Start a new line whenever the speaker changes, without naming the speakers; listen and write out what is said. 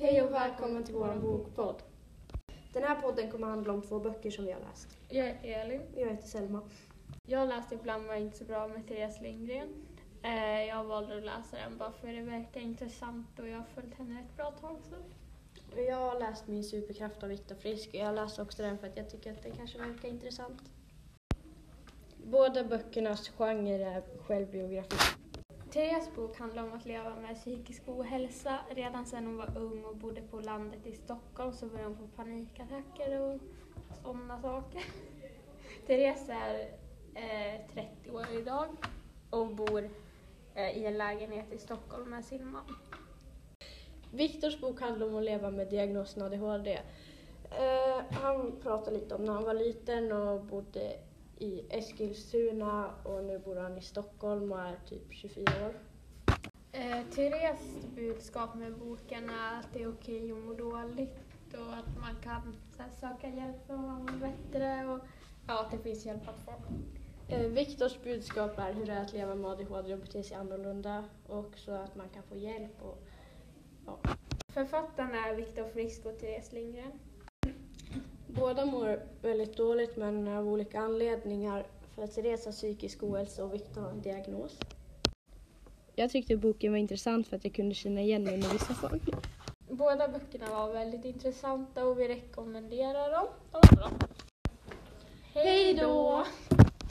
Hej och välkommen till vår bokpodd. Den här podden kommer handla om två böcker som vi har läst.
Jag heter Elin.
Jag heter Selma.
Jag läste Ibland var inte så bra med Therese Lindgren. Eh, Jag valde att läsa den bara för det verkar intressant och jag har följt henne ett bra tag. Så.
Jag har läst Min superkraft av Viktor Frisk och jag läste också den för att jag tycker att den kanske verkar intressant. Båda böckernas genre är självbiografi.
Therese bok handlar om att leva med psykisk ohälsa. Redan sedan hon var ung och bodde på landet i Stockholm så började hon få panikattacker och sådana saker. Therese är eh, 30 år idag och bor eh, i en lägenhet i Stockholm med sin man.
Viktors bok handlar om att leva med diagnosen ADHD. Eh, han pratar lite om när han var liten och bodde i Eskilstuna och nu bor han i Stockholm och är typ 24 år.
Eh, Therese budskap med boken är att det är okej att må dåligt och att man kan här, söka hjälp för att må bättre och ja, att det finns hjälp att få.
Eh, Viktors budskap är hur det är att leva med ADHD och bete sig annorlunda och så att man kan få hjälp. Och, ja.
Författarna är Viktor Frisk och Therese Lindgren.
Båda mår väldigt dåligt men av olika anledningar. För att Therese har psykisk ohälsa och Viktor har en diagnos. Jag tyckte boken var intressant för att jag kunde känna igen mig med vissa saker.
Båda böckerna var väldigt intressanta och vi rekommenderar dem. De bra. Då!